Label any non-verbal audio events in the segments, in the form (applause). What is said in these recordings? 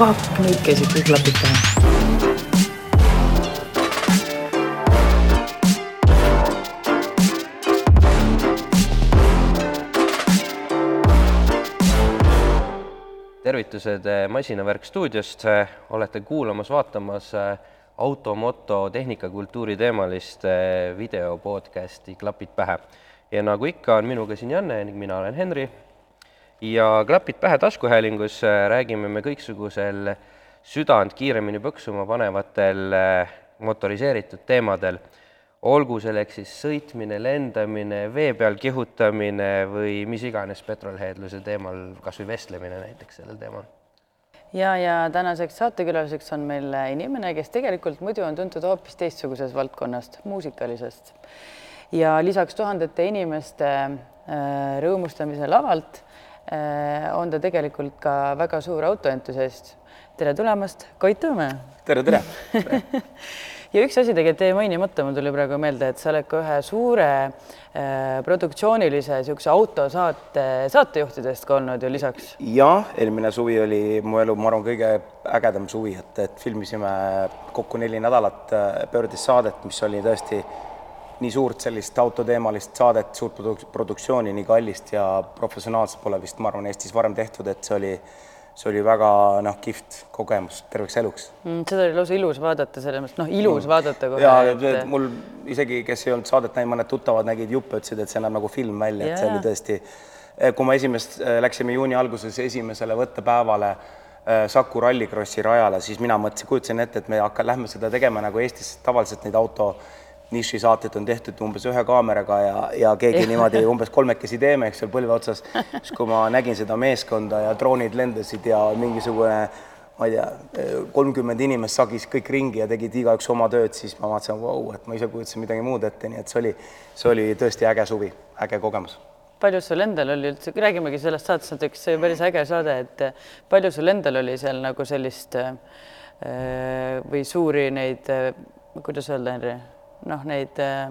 fuck, nüüd käisid kõik klapid pähe. tervitused eh, Masinavärk stuudiost, olete kuulamas, vaatamas eh, automoto tehnikakultuuri teemalist eh, video podcasti Klapid pähe. ja nagu ikka, on minuga siin Janne ning mina olen Henri. Ja Klapid pähe taskuhäälingus räägime me kõiksugusel südant kiiremini põksuma panevatel motoriseeritud teemadel olgu selleks siis sõitmine, lendamine, vee peal kihutamine või mis iganes petrolheadluse teemal, kas või vestlemine näiteks sellel teemal. ja, ja tänaseks saatekülaliseks on meil inimene, kes tegelikult muidu on tuntud hoopis teistsugusest valdkonnast, muusikalisest. ja lisaks tuhandete inimeste äh, rõõmustamise lavalt äh, on ta tegelikult ka väga suur autoentusiast. tere tulemast, Koit Tõmme! tere, tere, (laughs) ja üks asi tegelikult jäi mainimata, mul tuli praegu meelde, et sa oled ka ühe suure äh, produktsioonilise niisuguse autosaate saatejuhtidest ka olnud ju lisaks. jah, eelmine suvi oli mu elu, ma arvan, kõige ägedam suvi, et, et filmisime kokku neli nädalat äh, Pöördis saadet, mis oli tõesti nii suurt sellist autoteemalist saadet, suurt produ produktsiooni, nii kallist ja professionaalset pole vist, ma arvan, Eestis varem tehtud, et see oli see oli väga noh, kihvt kogemus terveks eluks mm,. seda oli lausa ilus vaadata, selles mõttes noh, ilus mm. vaadata kohe. ja et... mul isegi, kes ei olnud saadet näinud, mõned tuttavad nägid juppe, ütlesid, et see näeb nagu film välja, et see oli tõesti, kui me esimest, läksime juuni alguses esimesele võttepäevale Saku rallikrossi rajale, siis mina mõtlesin, kujutasin ette, et me hakka, lähme seda tegema nagu Eestis tavaliselt neid auto nišisaated on tehtud umbes ühe kaameraga ja, ja keegi (laughs) niimoodi umbes kolmekesi teeme, eks ole, põlve otsas. siis kui ma nägin seda meeskonda ja droonid lendasid ja mingisugune ma ei tea, kolmkümmend inimest sagis kõik ringi ja tegid igaüks oma tööd, siis ma vaatasin, vau, et ma ise kujutasin midagi muud ette, nii et see oli, see oli tõesti äge suvi, äge kogemus palju sul endal oli üldse, räägimegi sellest saatest näiteks, see päris äge saade, et palju sul endal oli seal nagu sellist või suuri neid, kuidas öelda, Henri? Noh, neid äh,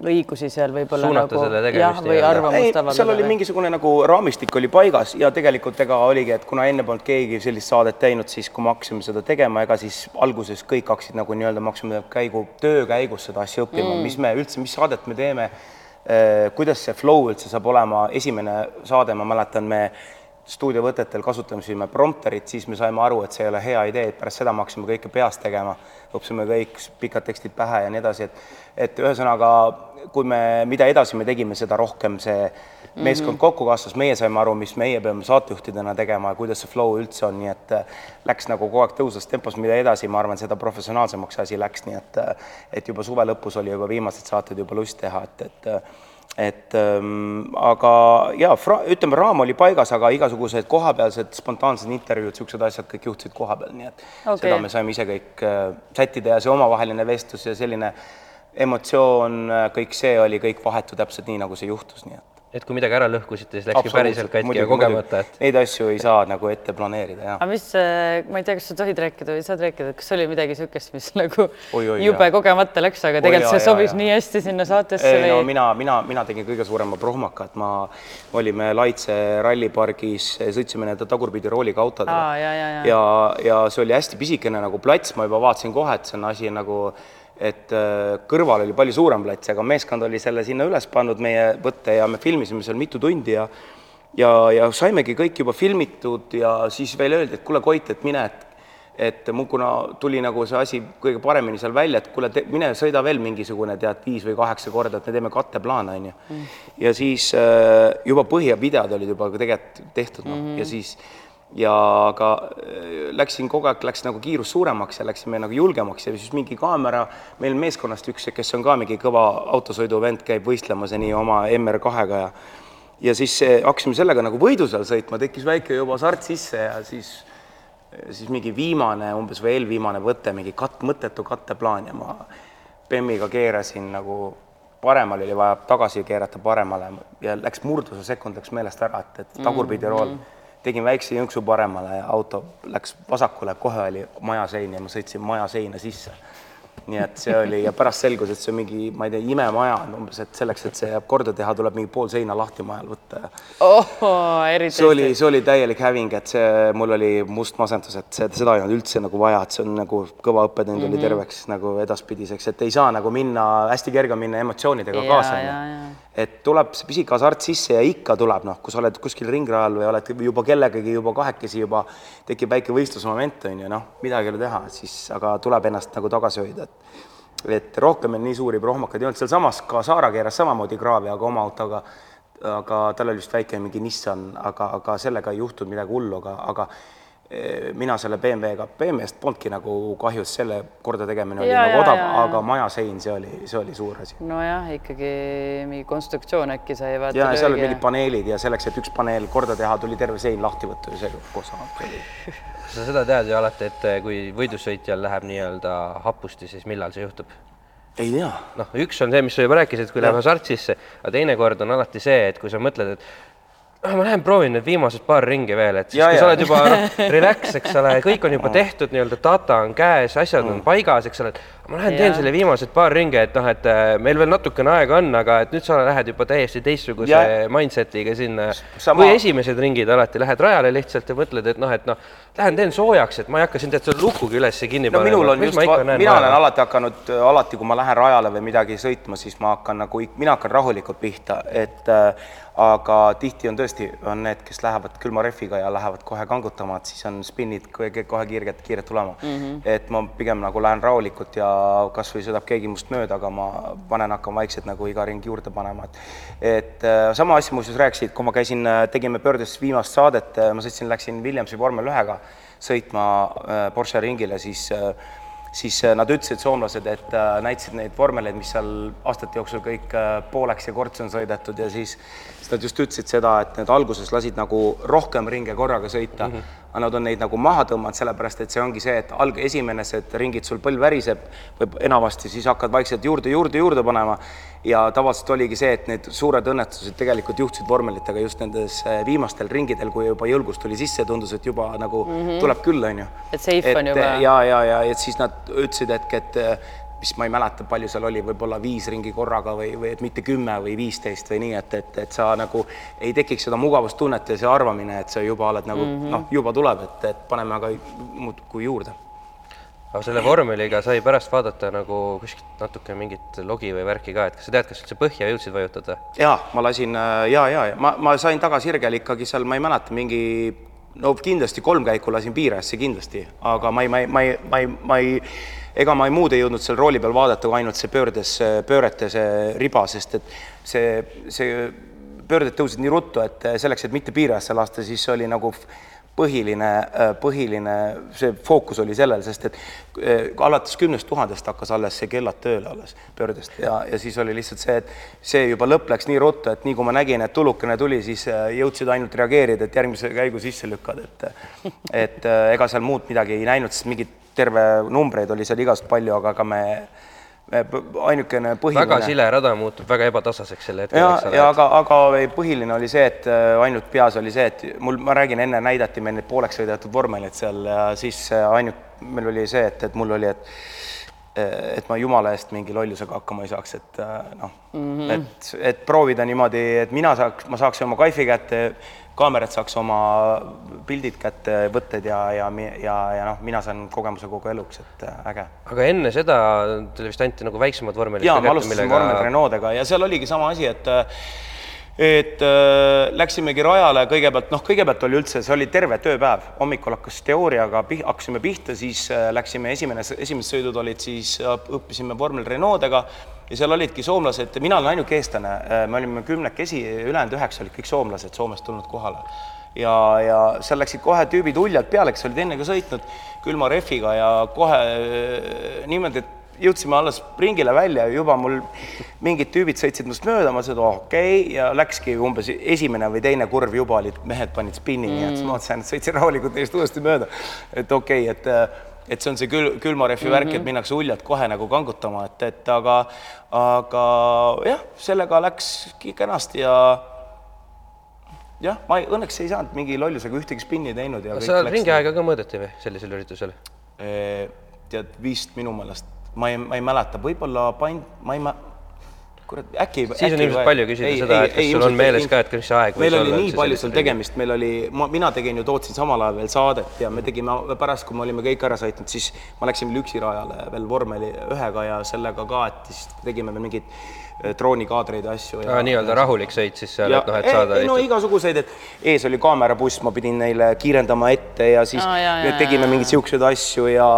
õigusi seal võib-olla nagu jah, või arvamust avaldada. seal oli mingisugune nagu raamistik oli paigas ja tegelikult ega oligi, et kuna enne polnud keegi sellist saadet teinud, siis kui me hakkasime seda tegema, ega siis alguses kõik hakkasid nagu nii-öelda, me hakkasime käigu, töö käigus seda asja õppima mm., mis me üldse, mis saadet me teeme eh,, kuidas see flow üldse saab olema, esimene saade, ma mäletan, me stuudiovõtetel kasutasime prompterit, siis me saime aru, et see ei ole hea idee, et pärast seda me hakkasime kõike peas tegema, õppisime kõik pikad tekstid pähe ja nii edasi, et et ühesõnaga, kui me, mida edasi me tegime, seda rohkem see meeskond mm -hmm. kokku kasvas, meie saime aru, mis meie peame saatejuhtidena tegema ja kuidas see flow üldse on, nii et läks nagu kogu aeg tõusvas tempos, mida edasi, ma arvan, seda professionaalsemaks asi läks, nii et et juba suve lõpus oli juba viimased saated juba lust teha, et, et et ähm, aga jaa, ütleme, raam oli paigas, aga igasugused kohapealsed spontaansed intervjuud, niisugused asjad kõik juhtusid koha peal, nii et okay. seda me saime ise kõik äh, sättida ja see omavaheline vestlus ja selline emotsioon, kõik see oli kõik vahetu täpselt nii, nagu see juhtus, nii et et kui midagi ära lõhkusite, siis läkski päriselt katki ja kogemata, et neid asju ei saa nagu ette planeerida, jah. aga mis, ma ei tea, kas sa tohid rääkida või saad rääkida, kas oli midagi niisugust, mis nagu oi, oi, jube jah. kogemata läks, aga tegelikult oi, see sobis jah, nii hästi sinna saatesse ei, või? no mina, mina, mina tegin kõige suurema prohmaka, et ma, olime Laitse rallipargis, sõitsime nende tagurpidi rooliga autodega ja, ja, ja. ja, ja see oli hästi pisikene nagu plats, ma juba vaatasin kohe, et see on asi nagu et äh, kõrval oli palju suurem plats, aga meeskond oli selle sinna üles pannud, meie võtte, ja me filmisime seal mitu tundi ja ja, ja saimegi kõik juba filmitud ja siis veel öeldi, et kuule, Koit, et mine, et et mul, kuna tuli nagu see asi kõige paremini seal välja, et kuule, mine sõida veel mingisugune, tead, viis või kaheksa korda, et me teeme katteplaane, on ju. Mm. ja siis äh, juba põhivideod olid juba tegelikult tehtud, noh mm -hmm., ja siis ja aga äh, läksin kogu aeg, läks nagu kiirus suuremaks ja läksime nagu julgemaks ja siis mingi kaamera, meil meeskonnast üks, kes on ka mingi kõva autosõiduvend, käib võistlemas ja nii oma MR2-ga ja ja siis hakkasime sellega nagu võidu seal sõitma, tekkis väike juba sart sisse ja siis siis mingi viimane, umbes või eelviimane võte, mingi kat-, mõttetu katteplaan ja ma Bemmiga keerasin nagu paremale oli vaja tagasi keerata paremale ja läks murduse sekund läks meelest ära, et, et tagurpidi rool mm. -hmm tegin väikse jõnksu paremale ja auto läks vasakule, kohe oli maja sein ja ma sõitsin maja seina sisse. nii et see oli ja pärast selgus, et see on mingi, ma ei tea, imemaja on umbes, et selleks, et see jääb korda teha, tuleb mingi pool seina lahti majal võtta ja see oli, see oli täielik häving, et see, mul oli must masendus, et see, seda ei olnud üldse nagu vaja, et see on nagu kõva õppetund mm -hmm. oli terveks nagu edaspidiseks, et ei saa nagu minna, hästi kerge on minna emotsioonidega Jaa, kaasa. Et tuleb see pisike hasart sisse ja ikka tuleb, noh, kui sa oled kuskil ringrajal või oled juba kellegagi juba kahekesi juba tekib väike võistlusmoment, onju, noh, midagi ei ole teha, siis aga tuleb ennast nagu tagasi hoida, et et rohkem meil nii suuri prohmakaid ei olnud, sealsamas ka Saara keeras samamoodi kraavi, aga oma autoga, aga tal oli vist väike mingi Nissan, aga, aga sellega ei juhtunud midagi hullu, aga, aga mina selle BMW-ga, BMW-st polnudki nagu kahjus, selle kordategemine oli Jaa, nagu odav, aga majasein, see oli, see oli suur asi. nojah, ikkagi mingi konstruktsioon äkki sai vaata ja seal olid mingid paneelid ja selleks, et üks paneel korda teha, tuli terve sein lahti võtta ja see koos oli. (laughs) sa seda tead ju alati, et eh, kui võidusõitjal läheb nii-öelda hapusti, siis millal see juhtub? ei tea. noh, üks on see, mis sa juba rääkisid, kui läheb hasart sisse, aga teinekord on alati see, et kui sa mõtled, et ma lähen proovin need viimased paar ringi veel, et siis Ja, kui sa oled juba (laughs) relax, eks ole, kõik on juba tehtud, nii-öelda data on käes, asjad Mm. on paigas, eks ole, et ma lähen Ja. teen selle viimased paar ringi, et noh, et äh, meil veel natukene aega on, aga et nüüd sa lähed juba täiesti teistsuguse Ja. mindset'iga sinna või esimesed ringid alati lähed rajale lihtsalt ja mõtled, et noh, et noh, lähen teen soojaks, et ma ei hakka siin tead selle lukugi üles kinni no minul on Mis just, mina olen vaeva? alati hakanud, alati kui ma lähen rajale või midagi sõitma, siis ma hakkan nagu, mina hakkan rahulikult pihta, et äh, aga tihti on tõesti, on need, kes lähevad külma rehviga ja lähevad kohe kangutama, et siis on spinnid kohe, kohe kiirelt, kiirelt tulema mm. -hmm. et ma pigem nagu lähen rahulikult ja kasvõi sõidab keegi must mööda, aga ma panen, hakkan vaikselt nagu iga ring juurde panema, et et äh, sama asja muuseas rääkisid, kui ma käisin, tegime pöördes viimast saadet, ma sõitsin, läksin Williamsi vormel ühega sõitma äh, Porsche ringile, siis äh, siis äh, nad ütlesid, soomlased, et äh, näitasid neid vormeleid, mis seal aastate jooksul kõik äh, pooleks ja kortsi on sõidetud ja siis, siis nad just ütlesid seda, et need alguses lasid nagu rohkem ringe korraga sõita mm, -hmm. aga nad on neid nagu maha tõmmanud, sellepärast et see ongi see, et alg-, esimesed ringid sul põlv väriseb või enamasti siis hakkad vaikselt juurde, juurde, juurde panema ja tavaliselt oligi see, et need suured õnnetused tegelikult juhtusid vormelitega just nendes äh, viimastel ringidel, kui juba jõlgus tuli sisse, tundus, et juba nagu mm -hmm. tuleb küll, on ju. Et safe on juba. ja, ja, ja et siis nad ütlesid, et, et eh, mis ma ei mäleta, palju seal oli, võib-olla viis ringi korraga või, või et mitte kümme või viisteist või nii, et, et, et sa nagu ei tekiks seda mugavustunnet ja see arvamine, et sa juba oled nagu mm -hmm. noh, juba tuleb, et, et paneme aga muudkui juurde. Aga selle vormeliga sai pärast vaadata nagu kuskilt natuke mingit logi või värki ka, et kas sa tead, kas üldse põhja jõudsid vajutada? jaa, ma lasin äh, ja, ja, ja ma, ma sain tagasirgel ikkagi seal, ma ei mäleta, mingi no kindlasti kolm käiku lasin piirajasse kindlasti, aga ma ei, ma ei, ma ei, ma ei, ma ei, ega ma ei muud ei jõudnud seal rooli peal vaadata, kui ainult see pöördes, pöörete see riba, sest et see, see pöörded tõusid nii ruttu, et selleks, et mitte piirajasse lasta, siis oli nagu põhiline, põhiline see fookus oli sellel, sest et eh, alates kümnest tuhandest hakkas alles see kellad tööle alles pöördest ja, ja siis oli lihtsalt see, et see juba lõpp läks nii ruttu, et nii kui ma nägin, et tulukene tuli, siis eh, jõudsid ainult reageerida, et järgmise käigu sisse lükkada, et et ega seal muud midagi ei näinud, sest mingit terve numbreid oli seal igast palju, aga me, me ainukene põhiline väga sile rada muutub väga ebatasaseks sel hetkel, ja ja. aga, aga põhiline oli see, et äh, ainult peas oli see, et mul, ma räägin, enne näidati meil neid pooleks sõidetud vormelid seal ja siis äh, ainult meil oli see, et, et mul oli, et et ma jumala eest mingi lollusega hakkama ei saaks, et äh, noh mm. -hmm. et, et proovida niimoodi, et mina saaks, ma saaks oma kaifi kätte, kaamerad saaks oma pildid kätte, võtted ja, ja, ja, ja noh, mina saan kogemuse kogu eluks, et äh, äge aga enne seda teile vist anti nagu väiksemad vormelid jaa, ma alustasin vormel Renault'dega ja seal oligi sama asi, et et äh, läksimegi rajale kõigepealt, noh, kõigepealt oli üldse, see oli terve tööpäev, hommikul hakkas teooriaga, hakkasime pihta, siis äh, läksime esimene, esimesed sõidud olid siis, õppisime vormel Renault'dega ja seal olidki soomlased, mina olen ainuke eestlane, me olime kümnekesi, ülejäänud üheksa olid kõik soomlased Soomest tulnud kohale. Ja, ja seal läksid kohe tüübid uljalt peale, kes olid enne ka sõitnud külma rehviga ja kohe äh, niimoodi, et jõudsime alles ringile välja ja juba mul mingid tüübid sõitsid minust mööda, ma ütlesin, et oh, okei okay. ja läkski umbes esimene või teine kurv juba olid, mehed panid spinni mm., et siis ma mõtlesin, et sõitsin rahulikult neist uuesti mööda. et okei okay,, et et see on see kül-, külmarefi mm -hmm. värk, et minnakse uljalt kohe nagu kangutama, et, et aga aga jah, sellega läkski kenasti ja jah, ma ei, õnneks ei saanud mingi lollusega ühtegi spinni teinud ja kas seal ringi aega ka mõõdeti või sellisel üritusel? Eh, tead vist minu meelest ma ei, ma ei mäleta, võib-olla pand, ma ei mä-, kurat, äkki Siis on ilmselt palju küsida seda, et kas sul on meeles ka, et mis aeg meil oli nii palju seal tegemist, meil oli, ma, mina tegin ju, tootsin samal ajal veel saadet ja me tegime pärast, kui me olime kõik ära sõitnud, siis ma läksin Lüksirajale veel vormeli ühega ja sellega ka, et siis tegime veel mingeid eh, droonikaadreid ja asju ja aa, nii-öelda rahulik sõit siis seal, et noh, et ei- saada ei no igasuguseid, et ees oli kaamerabuss, ma pidin neile kiirendama ette ja siis Aa, jaa, me jaa, tegime mingeid siukseid asju ja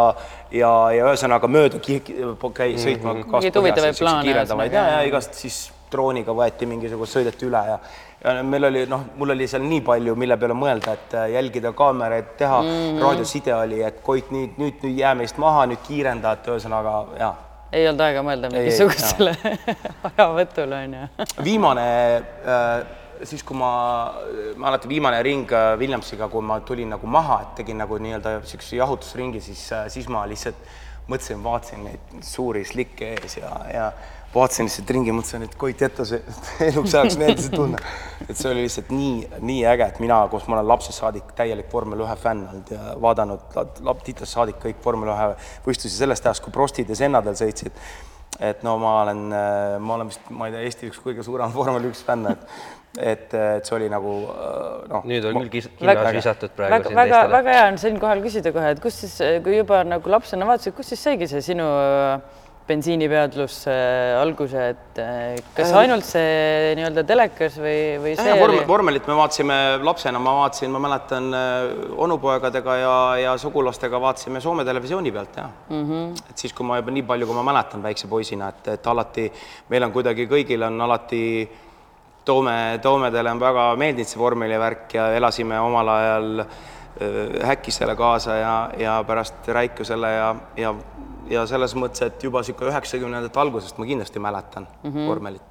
ja, ja ühesõnaga mööda käi- sõitma mm -hmm. Kiirendavaid ja, ja igast siis drooniga võeti mingisugust, sõideti üle ja ja meil oli noh, mul oli seal nii palju, mille peale mõelda, et äh, jälgida kaameraid, teha mm -hmm. raadioside oli, et Koit nüüd, nüüd, nüüd jää meist maha, nüüd kiirenda, et ühesõnaga jaa ei olnud aega mõelda mingisugusele (laughs) ajavõtule onju. viimane äh, siis, kui ma, mäletan viimane ring äh, Williamsiga, kui ma tulin nagu maha, et tegin nagu nii-öelda niisuguse jahutusringi, siis, siis ma lihtsalt mõtlesin, vaatasin neid suuri slikke ees ja, ja vaatasin lihtsalt ringi, mõtlesin, et Koit jäta see (laughs) eluks ajaks meelde see tunne. et see oli lihtsalt nii, nii äge, et mina, kus ma olen lapsest saadik täielik vormel ühe fänn olnud ja vaadanud lap- titast saadik kõik vormel ühe võistlusi sellest ajast, kui Prostid ja Sennadel sõitsid et no ma olen, ma olen vist, ma ei tea, Eesti üks kõige suurem (laughs) vormel üks fänn, et et, et see oli nagu äh, noh. nüüd on küll kinnos visatud praegu väga, siin väga, teistele. väga hea on siinkohal küsida kohe, et kus siis, kui juba nagu lapsena vaatasid, kus siis saigi see sinu äh, bensiinipeadlus äh, alguse, et äh, kas ainult see nii-öelda telekas või, või see vorm, oli? vormelit me vaatasime lapsena, ma vaatasin, ma mäletan äh, onupoegadega ja, ja sugulastega vaatasime Soome televisiooni pealt ja mm. -hmm. et siis, kui ma juba nii palju, kui ma mäletan väikse poisina, et, et alati meil on kuidagi kõigil on alati Toome, Toomedele on väga meeldinud see vormelivärk ja elasime omal ajal äh, Häkkisele kaasa ja, ja pärast Räikusele ja, ja, ja selles mõttes, et juba niisugune üheksakümnendate algusest ma kindlasti mäletan mm -hmm. vormelit.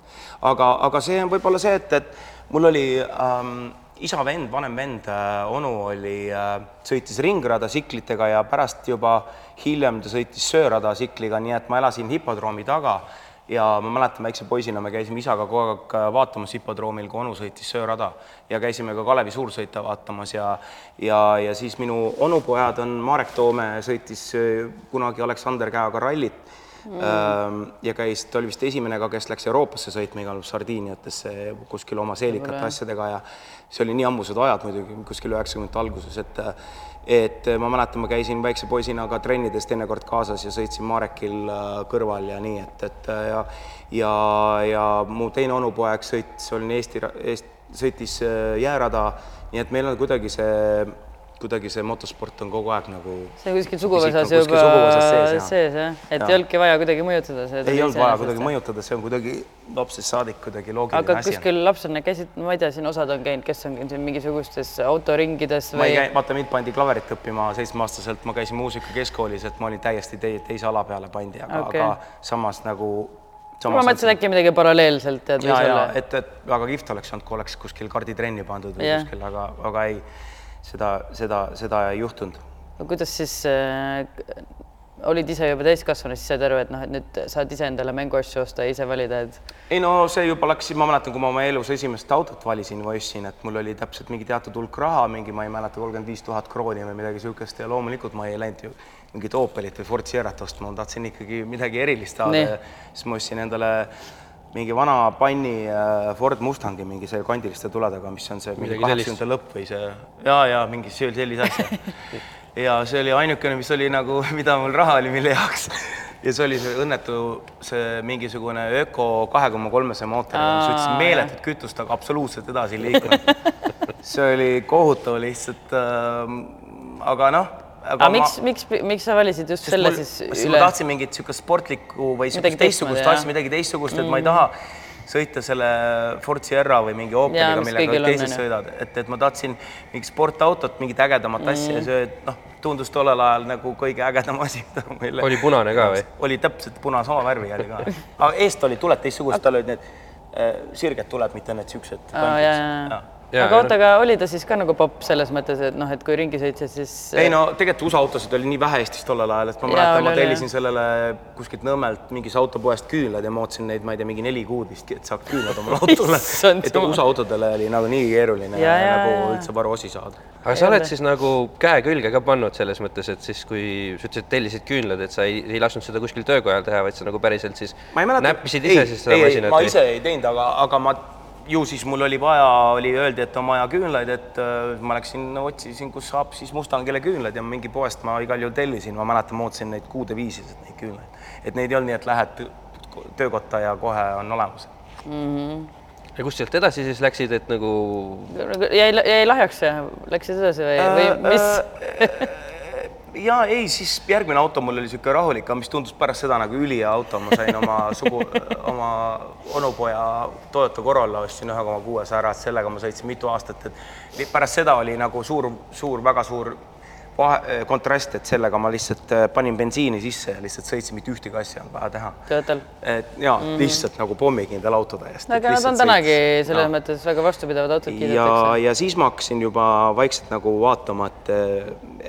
aga, aga see on võib-olla see, et, et mul oli ähm, isa vend, vanem vend äh,, onu oli äh,, sõitis ringrada tsiklitega ja pärast juba hiljem ta sõitis söörada tsikliga, nii et ma elasin hipodroomi taga ja ma mäletan väikse poisina me käisime isaga kogu aeg äh, vaatamas hipodroomil, kui onu sõitis söörada ja käisime ka Kalevi suursõita vaatamas ja ja, ja siis minu onupojad on, Marek Toome sõitis äh, kunagi Aleksander Käoga rallit mm. ja käis, ta oli vist esimene ka, kes läks Euroopasse sõitma igal pool Sardiiniatesse kuskil oma seelikate asjadega ja see oli nii ammused ajad muidugi kuskil üheksakümnendate alguses, et et ma mäletan, ma käisin väikse poisina ka trennides teinekord kaasas ja sõitsin Marekil äh, kõrval ja nii, et, et äh, ja ja, ja mu teine onupoeg sõitis, olin Eesti, Eesti, sõitis äh, jäärada, nii et meil on kuidagi see, kuidagi see motosport on kogu aeg nagu see kuskil suguvõsas juba sees, sees jah, et Jah. ei olnudki vaja kuidagi mõjutada seda. ei olnud vaja kuidagi mõjutada, see on kuidagi lapsest saadik kuidagi loogiline aga asi. kuskil lapsena käisid, ma ei tea, siin osad on käinud, kes on käinud siin mingisugustes autoringides ma ei või käi, vaata mind pandi klaverit õppima seitsmeaastaselt, ma käisin muusikakeskkoolis, et ma olin täiesti tei- teise ala peale pandi, aga okay., aga samas nagu ma mõtlesin, äkki midagi paralleelselt ja, ja et, et väga kihvt oleks olnud, kui oleks kuskil karditrenni pandud või Jah. kuskil, aga, aga ei, seda, seda, seda ei juhtunud. kuidas siis äh, olid ise juba täiskasvanu, siis said aru, et noh, et nüüd saad ise endale mänguasju osta ja ise valida, et ei no see juba läks, ma mäletan, kui ma oma elus esimest autot valisin või ostsin, et mul oli täpselt mingi teatud hulk raha, mingi ma ei mäleta, kolmkümmend viis tuhat krooni või midagi niisugust ja loomulikult ma ei läinud ju mingit Opelit või Ford Sierrat ostma, ma tahtsin ikkagi midagi erilist saada Nii. ja siis ma ostsin endale mingi vana panni äh, Ford Mustangi mingi see kandiliste tuledega, mis on see mingi kaheksakümnendate lõpp või see ja, ja mingi sellise asja (laughs) ja see oli ainukene, mis oli nagu, (laughs) mida mul raha oli, mille jaoks. ja see oli see õnnetu, see mingisugune öko kahe koma kolmese mootoriga, mis võttis meeletut kütust, aga absoluutselt edasi ei liikunud. (laughs) see oli kohutav lihtsalt äh,, aga noh. Aga miks, miks, miks sa valisid just selle mul, siis sest üle ma? tahtsin mingit niisugust sportlikku või niisugust teistsugust asja, midagi teistsugust, et ma ei taha sõita selle Ford Sierra või mingi Opeliga, millega teised sõidavad, et, et ma tahtsin mingit sportautot, mingit ägedamat mm. asja ja see noh, tundus tollel ajal nagu kõige ägedam asi, meile oli punane ka või? oli täpselt puna sama värvi oli ka, aga eest olid tuled teistsugused, tal olid need äh, sirged tuled, mitte need siuksed. Aa, Jaa, aga ja oota, aga oli ta siis ka nagu popp selles mõttes, et noh, et kui ringi sõitsid, siis ei no tegelikult USA autosid oli nii vähe Eestis tollel ajal, et ma mäletan, ma tellisin sellele kuskilt Nõmmelt mingist autopoest küünlaid ja ma ootasin neid, ma ei tea, mingi neli kuud vist, et saaks küünlad omale (laughs) autole. Et. USA autodele oli nagu nii keeruline Jaa, jaa, nagu üldse varuosi saada. aga sa oled siis nagu käe külge ka pannud selles mõttes, et siis kui sa ütlesid, et tellisid küünlad, et sa ei, ei lasknud seda kuskil töökojal teha, vaid sa nagu päriselt siis ei näppisid ise siis seda ei, masinat? ma ise ei teinud, aga, aga ma ju siis mul oli vaja, oli öeldi, et on vaja küünlaid, et äh, ma läksin no, otsisin, kus saab siis Mustangile küünlaid ja mingi poest ma igal juhul tellisin, ma mäletan, ma ootasin neid kuude viisi neid küünlaid, et neid ei olnud nii, et lähed töökotta ja kohe on olemas. ja kust sealt edasi siis läksid, et nagu jäi, jäi lahjaks ja läksid edasi või, või mis? (laughs) ja ei, siis järgmine auto mul oli niisugune rahulik, mis tundus pärast seda nagu ülihea auto, ma sain oma sugu, (laughs) oma onupoja Toyota Corolla ostsin ühe koma kuues ära, et sellega ma sõitsin mitu aastat, et pärast seda oli nagu suur, suur, väga suur vahe, kontrast, et sellega ma lihtsalt äh, panin bensiini sisse ja lihtsalt sõitsin, mitte ühtegi asja ei olnud vaja teha. Toyotal. et jaa mm., lihtsalt nagu pommikindel auto täiesti. aga nad on tänagi selles mõttes väga vastupidavad autod ja kiidetakse., ja siis ma hakkasin juba vaikselt nagu vaatama, et,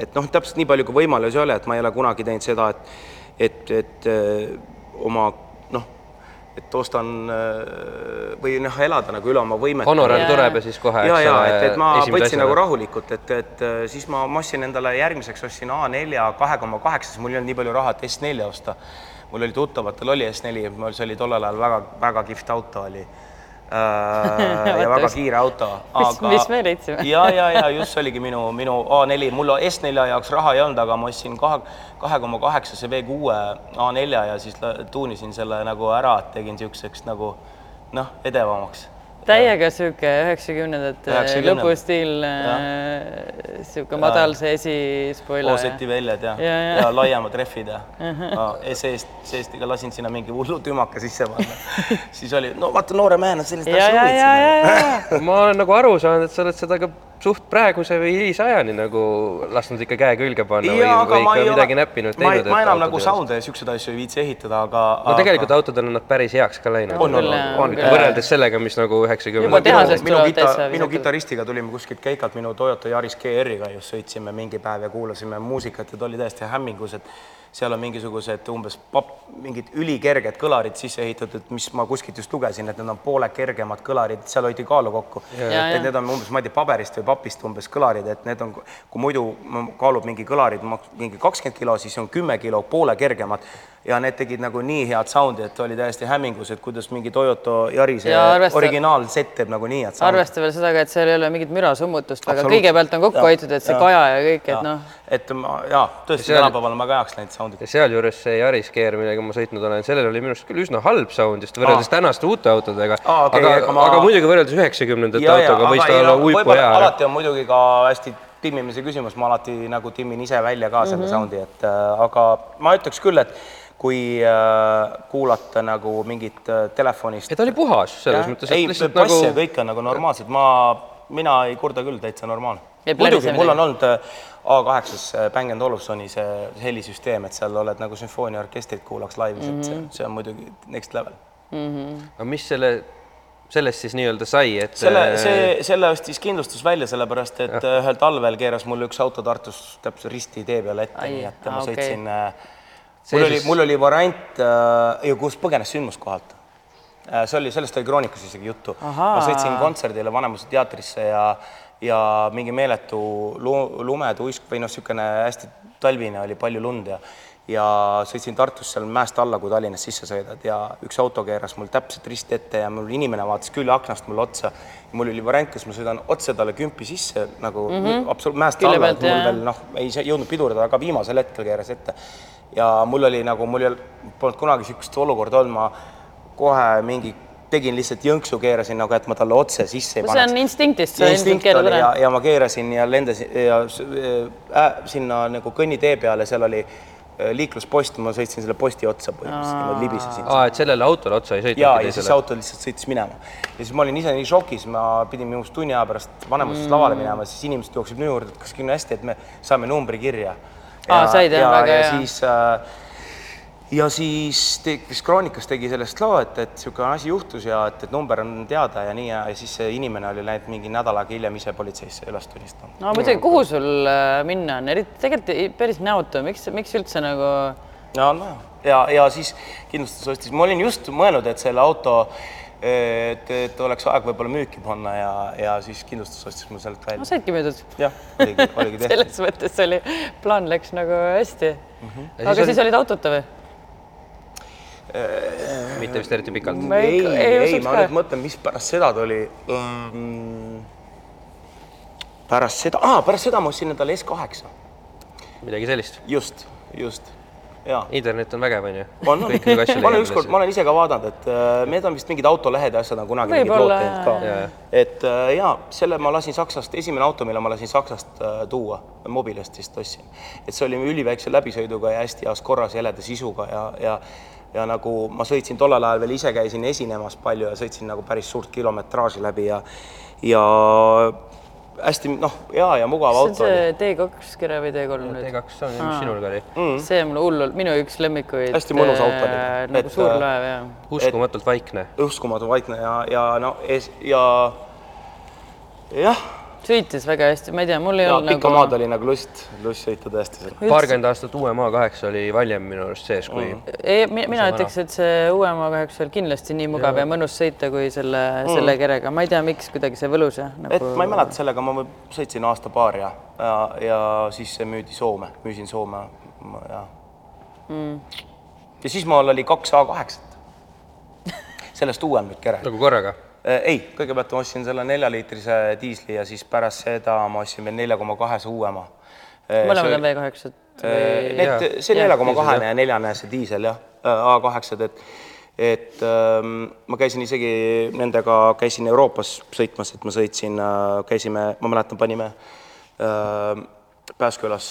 et noh, täpselt nii palju, kui võimalusi oli, et ma ei ole kunagi teinud seda, et, et, et öö, oma et ostan öö, või noh, elada nagu üle oma võimete. honorar tuleb ja siis kohe, ja, ja et, et ma võtsin nagu rahulikult, et, et äh, siis ma, ma ostsin endale järgmiseks ostsin A4 kahe koma kaheksa, sest mul ei olnud nii palju raha, et S4 osta. mul oli tuttavatel oli S4, mul see oli tollel ajal väga, väga kihvt auto oli äh, ja väga kiire auto. Mis- mis me leidsime. ja, ja, ja just see oligi minu, minu A4, mul S4 jaoks raha ei olnud, aga ma ostsin kahe, kahe koma kaheksase V6 A4 ja siis tuunisin selle nagu ära, tegin niisuguseks nagu noh, edevamaks täiega sihuke üheksakümnendate 90. lõpustiil, sihuke madal see esispoiler. Ooseti väljad ja, Ja, ja, ja. laiemad rehvid ja, ja seest, seest ikka lasin sinna mingi hullu tümaka sisse panna. (laughs) siis oli, no vaata, noore mehena sellist ja, ja, ja, ja, ja ma olen nagu aru saanud, et sa oled seda ka suht praeguse või hilisajani nagu lasknud ikka käe külge panna või, või ikka midagi näppinud ma, teinud. ma enam nagu sound'e ja siukseid asju ei viitsi ehitada, aga no tegelikult autodel on nad päris heaks ka läinud. On, on, on, võrreldes sellega, mis nagu üheksakümnendatel minu, kita, minu viisakad. kitarristiga tulime kuskilt keikalt minu Toyota Yaris GR-iga just sõitsime mingi päev ja kuulasime muusikat ja ta oli täiesti hämmingus, et seal on mingisugused umbes pap, mingid ülikerged kõlarid sisse ehitatud, mis ma kuskilt just lugesin, et need on poole kergemad kõlarid, seal hoiti kaalu kokku. Ja, et ja. need on umbes, ma ei tea, paberist või papist umbes kõlarid, et need on, kui muidu kaalub mingi kõlarid mingi kakskümmend kilo, siis on kümme kilo poole kergemad ja need tegid nagu nii head sound'i, et oli täiesti hämmingus, et kuidas mingi Toyota Yarise Ja arvesta- originaal set teeb nagu nii head sound'i. arvesta veel seda ka, et seal ei ole mingit mürasummutust, aga kõigepealt on kokku hoitud, et see jaa. kaja ja kõik, et noh, et ma jaa, tõesti seal- tänapäeval on väga heaks läinud sound'id. ja sealjuures see Yaris Gear, millega ma sõitnud olen, sellel oli minu arust küll üsna halb sound just võrreldes tänaste uute autodega. Okei, aga, ma- aga muidugi võrreldes üheksakümnendate autoga võis ta olla uipu hea. alati on muidugi ka hästi timmimise küsimus, ma alati nagu timmin ise välja ka selle mm -hmm. sound'i, et äh, aga ma ütleks küll, et kui äh, kuulata nagu mingit äh, telefonist ei, ta oli puhas selles mõttes, et ei, lihtsalt bass nagu ja kõik on nagu normaalsed, ma, mina ei kurda küll, täitsa normaalne. Ei muidugi, mul on olnud äh, A8-s Bang Olufsoni see helisüsteem, et seal oled nagu sümfooniaorkestrit kuulaks laivis mm, -hmm. et see, see on muidugi next level. aga mis selle, sellest siis nii-öelda sai, et selle, äh, see, selle ostis kindlustus välja, sellepärast et ja. ühel talvel keeras mul üks auto Tartus täpselt risti tee peale ette, nii et ma okei. sõitsin äh, mul oli mul oli variant äh,, kus põgenes sündmuskohalt äh,. see oli, sellest oli Kroonikas isegi juttu. Ma sõitsin kontserdile Vanemuise teatrisse ja, ja mingi meeletu lu- lumetuisk või noh, niisugune hästi talvine oli palju lund ja ja sõitsin Tartus seal mäest alla, kui Tallinnas sisse sõidad ja üks auto keeras mul täpselt risti ette ja mul inimene vaatas küljeaknast mulle otsa. mul oli variant, kas ma sõidan otse talle kümpi sisse nagu mm -hmm. absoluutselt mäest Külje alla, et mul veel noh, ei jõudnud pidurdada, aga viimasel hetkel keeras ette. ja mul oli nagu, mul ei olnud, polnud kunagi niisugust olukorda olnud, ma kohe mingi tegin lihtsalt jõnksu, keerasin nagu, et ma talle otse sisse ei see paneks. on instinktist, ja instinkt oli ja, ja ma keerasin ja lendasin ja äh, sinna nagu kõnnitee peale, seal oli äh, liikluspost, ma sõitsin selle posti otsa põhimõtteliselt, niimoodi libisesin. aa, et sellele autole otsa ei sõitnud ja, ja siis auto lihtsalt sõitis minema. ja siis ma olin ise nii šokis, ma pidin minu arust tunni aja pärast vanemusest mm. lavale minema, siis inimesed jooksid minu juurde, et kas kõik on hästi, et me saame numbri kirja. Aa, said, jah, ja, väga ja hea. siis äh, ja siis te, kes Kroonikas tegi sellest loo, et, et niisugune asi juhtus ja et, et number on teada ja nii ja, ja siis see inimene oli läinud mingi nädal aega hiljem ise politseisse üles tunnistama. no muidugi, kuhu sul äh, minna on, eriti tegelikult ei- päris näotu, miks, miks üldse nagu ja on vaja ja, ja siis kindlustus ostis, ma olin just mõelnud, et selle auto, et, et oleks aeg võib-olla müüki panna ja, ja siis kindlustus ostis mul sealt no välja. saidki müüdud jah, oligi, oligi (laughs) tehtud. selles mõttes oli, plaan läks nagu hästi mm. -hmm. Ja aga siis siis oli- olid autota või? Mitte vist eriti pikalt. Ei, ei- ei, ma nüüd mõtlen, mis pärast seda tuli mm,. pärast seda ah,, pärast seda ma ostsin endale S8, midagi sellist. just, just, ja. internet on vägev, onju. on, on, (laughs) ma olen ükskord, ma olen ise ka vaadanud, et äh, need on vist mingid autolehed ja asjad on kunagi mingid lood teinud ka et äh, ja selle ma lasin Saksast, esimene auto, mille ma lasin Saksast äh, tuua, mobilest vist ostsin. et see oli üliväikse läbisõiduga ja hästi heas korras, heleda sisuga ja, ja ja nagu ma sõitsin tollel ajal veel ise käisin esinemas palju ja sõitsin nagu päris suurt kilometraaži läbi ja ja hästi noh, hea ja mugav see on auto see D2 kere või D3 nüüd? T2 on, mis sinul ka oli? see on mul hullult, minu üks lemmikuid. Hästi mõnus auto oli. äh, nagu Et, suur äh, laev ja. uskumatult vaikne. uskumatu vaikne ja, ja no ees ja jah, sõitis väga hästi, ma ei tea, mul ei olnud pikka nagu. maad oli nagu lust, lust sõita tõesti seal. paarkümmend aastat uue maa kaheksa oli valjem minu arust sees, kui Mhm. ei, mina ütleks, et see uue M8 oli kindlasti nii mugav ja, ja mõnus sõita kui selle mm., selle kerega, ma ei tea, miks kuidagi see võlus ja nagu. et ma ei mäleta sellega, ma sõitsin aasta-paar ja, ja, ja siis see müüdi Soome, müüsin Soome ja mm.. ja siis mul oli kaks A8-t. sellest uuem nüüd kere. nagu korraga. ei, kõigepealt ma ostsin selle neljaliitrise diisli ja siis pärast seda ma ostsin veel nelja koma kahese uuema. mõlemad on V8-d või? Need, see nelja koma diisel, kahene ja neljane see diisel jah, A8-d, et et ähm, ma käisin isegi nendega, käisin Euroopas sõitmas, et ma sõitsin äh,, käisime, ma mäletan, panime äh, Pääskülas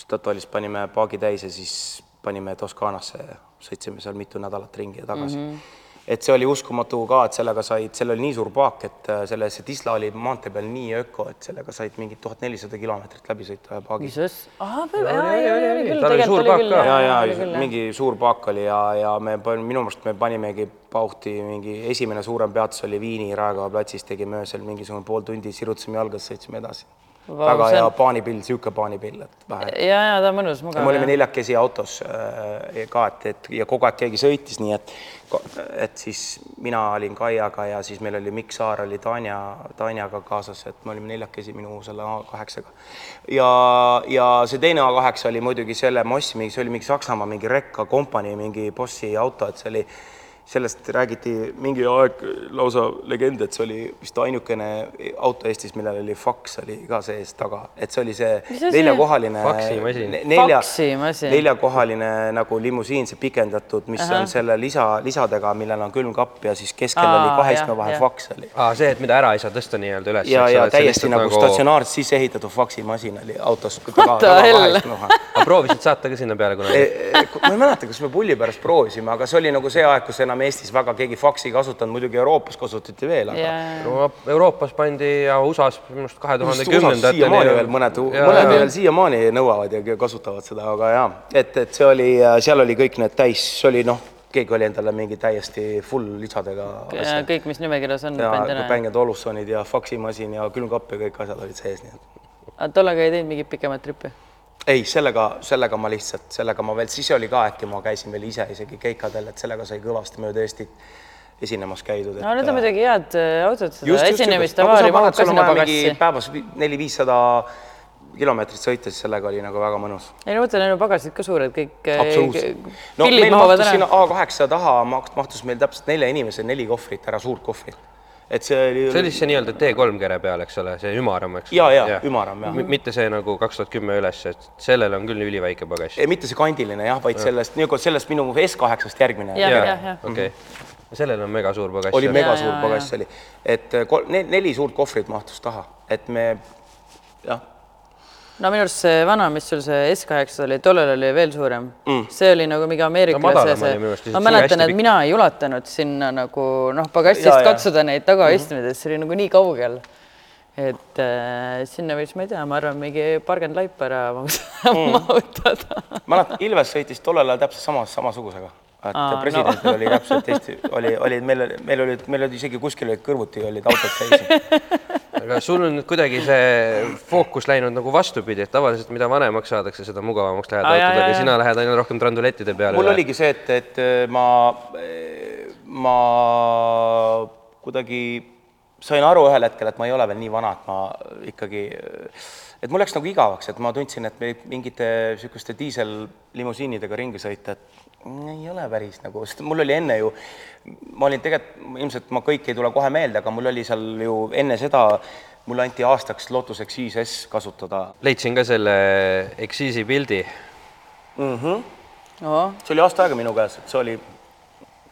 Statoilis panime paagi täis ja siis panime Toskaanasse ja sõitsime seal mitu nädalat ringi ja tagasi mm. -hmm et see oli uskumatu ka, et sellega said, seal oli nii suur paak, et äh, selle, see Tisla oli maantee peal nii öko, et sellega said mingid tuhat nelisada kilomeetrit läbi sõita ühe paagi. mis asja? ahah, jaa, jaa, jaa, küll, Tal oli suur paak ka. ja, ja mingi suur paak oli ja, ja me minu meelest me panimegi pauhti mingi esimene suurem peatus oli Viini Raekoja platsis, tegime öösel mingisugune pool tundi, sirutasime jalgas, sõitsime edasi Vau, väga hea on- paanipill, sihuke paanipill, et vähe. ja, ja ta on mõnus, mugav. me olime neljakesi autos äh, ka, et, et ja kogu aeg keegi sõitis, nii et, et siis mina olin Kaiaga ja siis meil oli Mikk Saar oli Tanja, Tanjaga kaasas, et me olime neljakesi minu selle A8-ga. ja, ja see teine A8 oli muidugi selle mingi, see oli mingi Saksamaa mingi rekka kompanii mingi bossi auto, et see oli sellest räägiti mingi aeg lausa legend, et see oli vist ainukene auto Eestis, millel oli faks oli ka sees taga, et see oli see asi? neljakohaline nelja, neljakohaline nagu limusiin, see pikendatud, mis Ahah. on selle lisa, lisadega, millel on külmkapp ja siis keskel Aa, oli kahe istme vahel faks oli. see, et mida ära ei saa tõsta nii-öelda üles. ja, ja täiesti nagu, nagu statsionaarselt sisse ehitatud faksimasin oli autos. Proovisid saata ka sinna peale kunagi? ma ei mäleta, kas me pulli pärast proovisime, aga see oli nagu see aeg, kus enam Eestis väga keegi faksi ei kasutanud, muidugi Euroopas kasutati veel, aga ja, Euroopas pandi ja USA-s minu arust kahe tuhande USA-s siiamaani veel mõned, mõned veel siiamaani nõuavad ja kasutavad seda, aga jaa, et, et see oli, seal oli kõik need täis, see oli noh, keegi oli endale mingi täiesti full lisadega ja kõik, mis nimekirjas on, ja. Bang Olussonid ja faksimasin ja külmkapp ja kõik asjad olid sees, nii et tollega ei teinud mingit pikemat trippi? ei, sellega, sellega ma lihtsalt, sellega ma veel, siis oli ka äkki ma käisin veel ise isegi keikadel, et sellega sai kõvasti mööda Eestit esinemas käidud. no need on muidugi head äh, autod, seda esinemist avaari mahub ka sinna pagassi. päevas vi- neli-viissada kilomeetrit sõita, siis sellega oli nagu väga mõnus. ei no mõtle, neil on pagasid ka suured, kõik äh, absoluutselt. no meil mahtus sinna ära. A8 taha maht- mahtus meil täpselt nelja inimese neli kohvrit ära, suurt kohvrit. Et see oli. see oli siis see nii-öelda T3 kere peal, eks ole, see ümaram, eks? ja, ja ümaram jah. mitte see nagu kaks tuhat kümme üles, et sellel on küll üliväike pagas. mitte see kandiline jah, vaid sellest, nagu sellest minu S8-st järgmine. okei, sellel on mega suur pagas. oli mega Ja, suur ja, pagass oli, et kol- ne, neli suurt kohvrit mahtus taha, et me jah no minu arust see vana, mis sul see S8 oli, tollel oli veel suurem mm.. see oli nagu mingi ameeriklase madalam see ma mäletan, et mina ei ulatanud sinna nagu noh, ja. katsuda neid tagaistmeid, et see oli nagu nii kaugel. et äh, sinna võiks, ma ei tea, ma arvan, mingi parkend laip ära (laughs) mahutada mm. mäletan, Ilves sõitis tollel ajal täpselt samas, samasugusega. et Aa, presidendil no. oli täpselt Eesti, oli, oli meil, meil olid, meil olid isegi kuskil olid kõrvuti olid autod seisnud. (laughs) aga sul on nüüd kuidagi see fookus läinud nagu vastupidi, et tavaliselt mida vanemaks saadakse, seda mugavamaks lähevad Aa, jaa, autod, jaa, aga jaa. sina lähed aina rohkem trandulettide peale. mul oligi see, et, et ma, ma kuidagi sain aru ühel hetkel, et ma ei ole veel nii vana, et ma ikkagi, et mul läks nagu igavaks, et ma tundsin, et me mingite niisuguste diisellimusiinidega ringi sõita, et ei ole päris nagu, sest mul oli enne ju, ma olin tegelikult, ilmselt ma kõik ei tule kohe meelde, aga mul oli seal ju enne seda, mulle anti aastaks Lotus Exige S kasutada leidsin ka selle Exisi pildi. mm. -hmm. oh, see oli aasta aega minu käes, et see oli,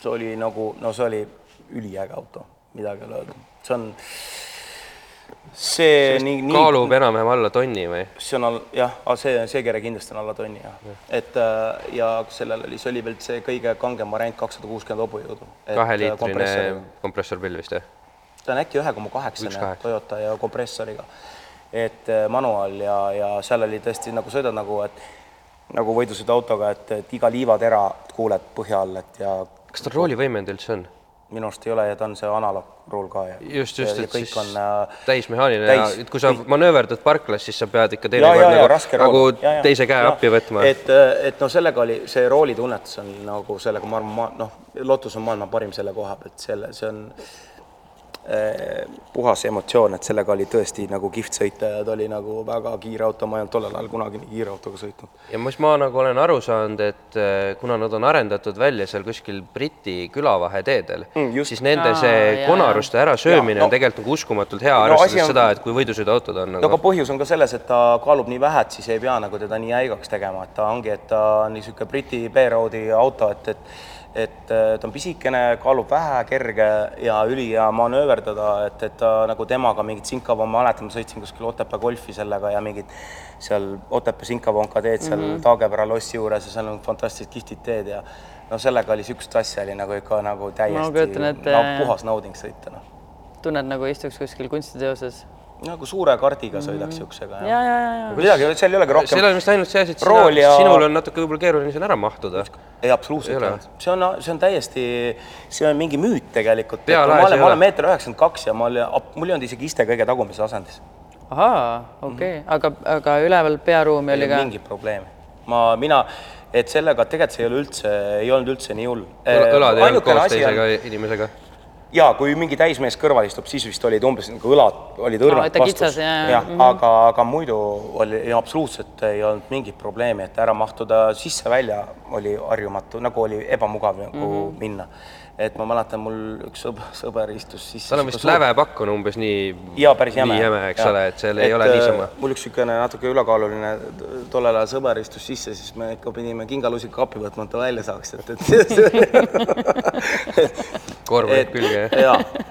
see oli nagu, no see oli üliäge auto, midagi ei ole öelda. see on, see nii, nii kaalub enam-vähem alla tonni või? see on all, jah, see, see kere kindlasti on alla tonni jah ja.. et äh, ja sellel oli, see oli veel see kõige kangem variant, kakssada kuuskümmend hobujõudu. kaheliitrine kompressorpill vist jah? ta on äkki ühe koma kaheksane kaheksa. Toyota ja kompressoriga. et äh, manuaal ja, ja seal oli tõesti nagu sõidad nagu, et nagu võidusõiduautoga, et, et iga liivatera kuuled põhja all, et ja kas tal roolivõimenud üldse on? Minu arust ei ole ja ta on see analoogruul ka ja just, just, et siis on äh, täismehaaniline täis- ja kui sa manööverdad parklas, siis sa pead ikka teinekord ja, ja nagu, raske nagu. Ja, ja. teise käe Ja. appi võtma. et, et no sellega oli see roolitunnetus on nagu sellega ma arvan, ma noh, Lotus on maailma parim selle koha pealt, selle, see on puhas emotsioon, et sellega oli tõesti nagu kihvt sõita ja ta oli nagu väga kiire auto, ma ei olnud tollel ajal kunagi nii kiire autoga sõitnud. ja mis ma nagu olen aru saanud, et eh, kuna nad on arendatud välja seal kuskil Briti külavaheteedel Mm, siis nende Aa, see jaa. konaruste ärasöömine Jaa, on no- tegelikult nagu uskumatult hea, no arvestades asi on- seda, et kui võidusõiduautod on no nagu aga põhjus on ka selles, et ta kaalub nii vähe, et siis ei pea nagu teda nii jäigaks tegema, et ta ongi, et ta on niisugune Briti B-roadi auto, et, et et äh, ta on pisikene, kaalub vähe, kerge ja ülihea manööverdada, et, et ta nagu temaga mingit Sinkava, ma mäletan, ma sõitsin kuskil Otepää golfi sellega ja mingid seal Otepää Sinkavonka teed seal mm -hmm. Taagepera lossi juures ja seal on fantastilised kihvtid teed ja no sellega oli niisugust asja oli nagu ikka nagu täiesti kujutan ette- no, puhas nauding sõita, noh. tunned nagu istuks kuskil kunstiteoses. Nagu suure kardiga sõidaks niisugusega ja, ja, ja, ja. midagi, seal ei olegi rohkem seal on vist ainult see asi, et sina, ja- sinul on natuke võib-olla keeruline sinna ära mahtuda. ei, absoluutselt see on, see on täiesti, see on mingi müüt tegelikult. Ma olen, ma ole. olen meeter üheksakümmend kaks ja ma olen, mul ei olnud isegi iste kõige tagumises asendis. ahaa, okei okay., aga, aga üleval pearuumi oli ka. mingit probleemi. ma, mina, et sellega tegelikult see ei ole üldse, ei olnud üldse nii hull. õlad ei olnud koos teisega inimesega. Ja kui mingi täismees kõrval istub, siis vist olid umbes nagu õlad olid et kitsas, jaa, jaa, jah mhm., aga, aga muidu oli ei, absoluutselt ei olnud mingit probleemi, et ära mahtuda sisse-välja oli harjumatu, nagu oli ebamugav nagu mm. -hmm. minna. et ma mäletan, mul üks sõber, sõber istus sisse. seal on vist lävepakk on umbes nii, ja päris jäme. nii jäme, eks ole, et seal ei ole niisama. mul üks niisugune natuke ülekaaluline tollel ajal sõber istus sisse, siis me ikka pidime kingalusika appi võtma, et ta välja saaks, et, et (laughs) et läheb külge jah. jaa,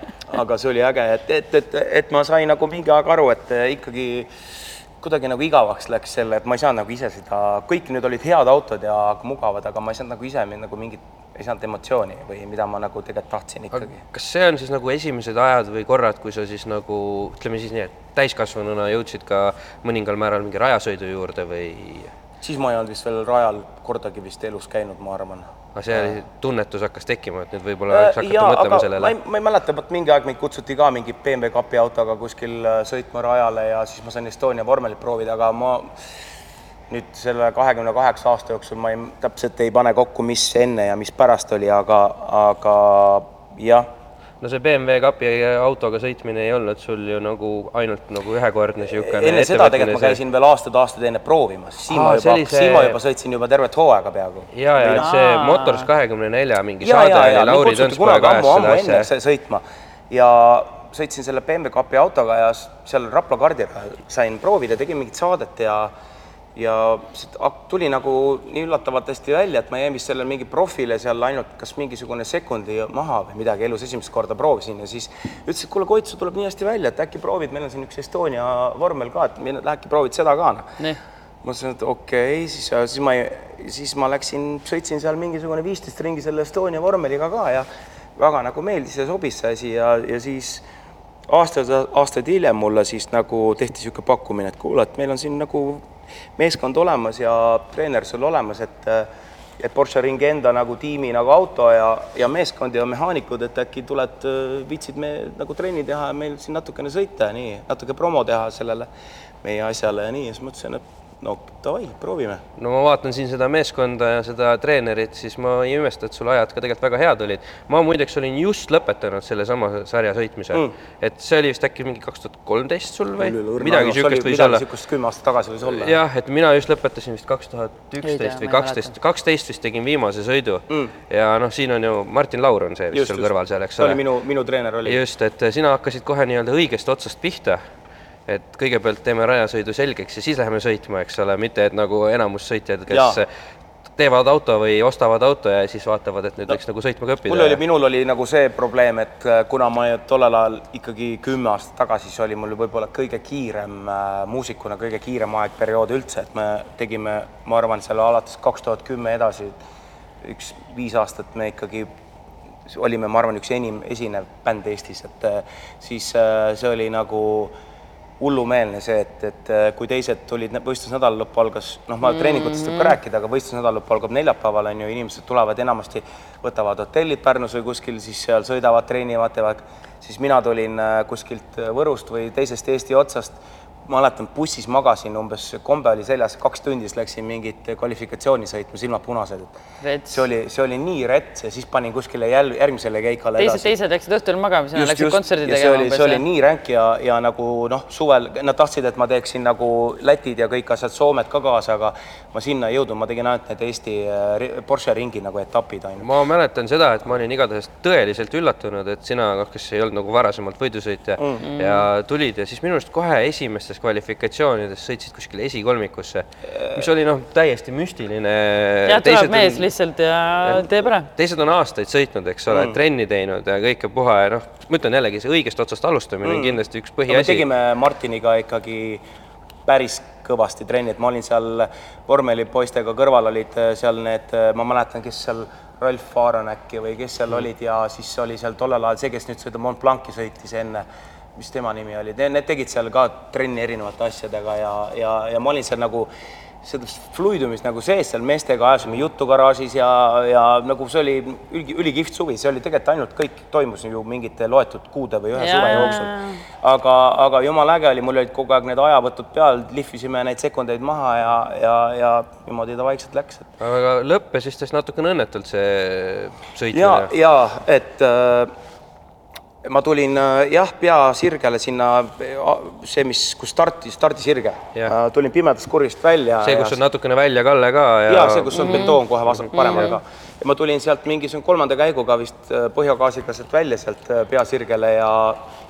aga see oli äge, et, et, et, et ma sain nagu mingi aeg aru, et ikkagi kuidagi nagu igavaks läks selle, et ma ei saanud nagu ise seda, kõik need olid head autod ja mugavad, aga ma ei saanud nagu ise nagu mingit, ei saanud emotsiooni või mida ma nagu tegelikult tahtsin ikkagi. kas see on siis nagu esimesed ajad või korrad, kui sa siis nagu ütleme siis nii, et täiskasvanuna jõudsid ka mõningal määral mingi rajasõidu juurde või siis ma ei olnud vist veel rajal kordagi vist elus käinud, ma arvan aga see oli, tunnetus hakkas tekkima, et nüüd võib-olla võiks hakata Jaa, mõtlema sellele ma ei, mäleta, vot mingi aeg mind kutsuti ka mingi BMW kapi autoga kuskil äh, sõitma rajale ja siis ma sain Estonia vormelit proovida, aga ma nüüd selle kahekümne kaheksa aasta jooksul ma ei, täpselt ei pane kokku, mis enne ja mis pärast oli, aga, aga jah, no see BMW kapi autoga sõitmine ei olnud sul ju nagu ainult nagu ühekordne niisugune enne seda tegelikult ma käisin veel aastaid-aastaid enne proovimas, siis ma Aa, juba see see- ma juba sõitsin juba tervet hooaega peaaegu. ja, ja et see Aa. Motors kahekümne nelja mingi ja, saade ja, oli Lauri käest ammu seda asja. sõ- sõitma ja sõitsin selle BMW kapi autoga ja seal Rapla kardil sain proovida, tegin mingit saadet ja ja ak- tuli nagu nii üllatavalt hästi välja, et ma jäin vist sellele mingi profile seal ainult kas mingisugune sekundi maha või midagi, elus esimest korda proovisin ja siis ütles, et kuule, Koit, sul tuleb nii hästi välja, et äkki proovid, meil on siin üks Estonia vormel ka, et mine- äkki proovid seda ka, noh. Nii, ma mõtlesin, et okei okay,, siis, siis ma, siis ma läksin, sõitsin seal mingisugune viisteist ringi selle Estonia vormeliga ka ja väga nagu meeldis ja sobis see asi ja, ja siis aastaid, aastaid hiljem mulle siis nagu tehti niisugune pakkumine, et kuule, et meil on siin nagu meeskond olemas ja treener sul olemas, et et Porsche ringi enda nagu tiimi nagu auto ja, ja meeskond ja mehaanikud, et äkki tuled, viitsid me nagu trenni teha ja meil siin natukene sõita ja nii, natuke promo teha sellele meie asjale ja nii, ja siis mõtlesin, et no davai, proovime. no ma vaatan siin seda meeskonda ja seda treenerit, siis ma ei imesta, et sul ajad ka tegelikult väga head olid. ma muideks olin just lõpetanud sellesama sarja sõitmise mm., et see oli vist äkki mingi kaks tuhat kolmteist sul või midagi niisugust võis olla. kümme aastat tagasi võis olla. jah, et mina just lõpetasin vist kaks tuhat üksteist või kaksteist, kaksteist vist tegin viimase sõidu mm. ja noh, siin on ju Martin Laur on see vist just, sul kõrval seal, eks ole. minu, minu treener oli. just, et sina hakkasid kohe nii-öelda õigest otsast pihta et kõigepealt teeme rajasõidu selgeks ja siis läheme sõitma, eks ole, mitte et nagu enamus sõitjad, kes ja. teevad auto või ostavad auto ja siis vaatavad, et nüüd no, võiks nagu sõitma ka õppida. mul oli, minul oli nagu see probleem, et äh, kuna ma tollel ajal ikkagi kümme aastat tagasi, siis oli mul võib-olla kõige kiirem äh, muusikuna, kõige kiirem aeg, periood üldse, et me tegime, ma arvan, seal alates kaks tuhat kümme edasi, üks viis aastat me ikkagi olime, ma arvan, üks enim esinev bänd Eestis, et äh, siis äh, see oli nagu äh, hullumeelne see, et, et äh, kui teised tulid, võistlusnädala lõpp algas, noh, ma treeningutest võib ka rääkida, aga võistlusnädala lõpp algab neljapäeval, on ju, inimesed tulevad enamasti, võtavad hotellid Pärnus või kuskil, siis seal sõidavad, treenivad, teevad, siis mina tulin äh, kuskilt Võrust või teisest Eesti otsast mäletan, bussis magasin umbes, kombe oli seljas, kaks tundi, siis läksin mingit kvalifikatsiooni sõitma, silmad punased. see oli, see oli nii rets ja siis panin kuskile jälle järgmisele keikale teised, teised läksid õhtul magama, sina läksid kontserdi tegema. see oli, see oli nii ränk ja, ja nagu noh, suvel nad tahtsid, et ma teeksin nagu Lätid ja kõik asjad, Soomed ka kaasa, aga ma sinna ei jõudnud, ma tegin ainult need Eesti äh, Porsche ringi nagu etapid ainult. ma mäletan seda, et ma olin igatahes tõeliselt üllatunud, et sina, noh, kes ei olnud nagu varasemalt võidusõitja mm -hmm. ja tulid ja siis minu arust kohe esimestes viimastes kvalifikatsioonides sõitsid kuskile esikolmikusse, mis oli noh, täiesti müstiline. jah, tuleb mees on, lihtsalt ja, ja teeb ära. teised on aastaid sõitnud, eks ole mm., trenni teinud ja kõike puha ja noh, ma ütlen jällegi, see õigest otsast alustamine mm. on kindlasti üks põhiasi no,. me tegime Martiniga ikkagi päris kõvasti trenni, et ma olin seal vormelipoistega kõrval olid äh, seal need, äh, ma mäletan, kes seal Ralf Faaran äkki või kes seal mm. olid ja siis oli seal tollel ajal see, kes nüüd sõidab Mont Blanci sõitis enne mis tema nimi oli, need tegid seal ka trenni erinevate asjadega ja, ja, ja ma olin seal nagu seda fluidumist nagu sees seal meestega, ajasime juttu garaažis ja, ja nagu see oli üli, ülikihvt suvi, see oli tegelikult ainult kõik toimus ju mingite loetud kuude või ühe suve jooksul. aga, aga jumala äge oli, mul olid kogu aeg need ajavõtud peal, lihvisime neid sekundeid maha ja, ja, ja niimoodi ta vaikselt läks. aga lõppes vist natukene õnnetult see sõitmine. ja, ja et äh, ma tulin äh, jah, pea sirgele sinna, äh, see, mis, kus starti, stardisirge. Äh, tulin pimedast kurjist välja. see, kus on natukene välja-kalle ka ja. ja see, kus on mm -hmm. betoon kohe vasak, paremal ka. ja ma tulin sealt mingisugune kolmanda käiguga vist põhjagaasiga sealt välja, sealt pea sirgele ja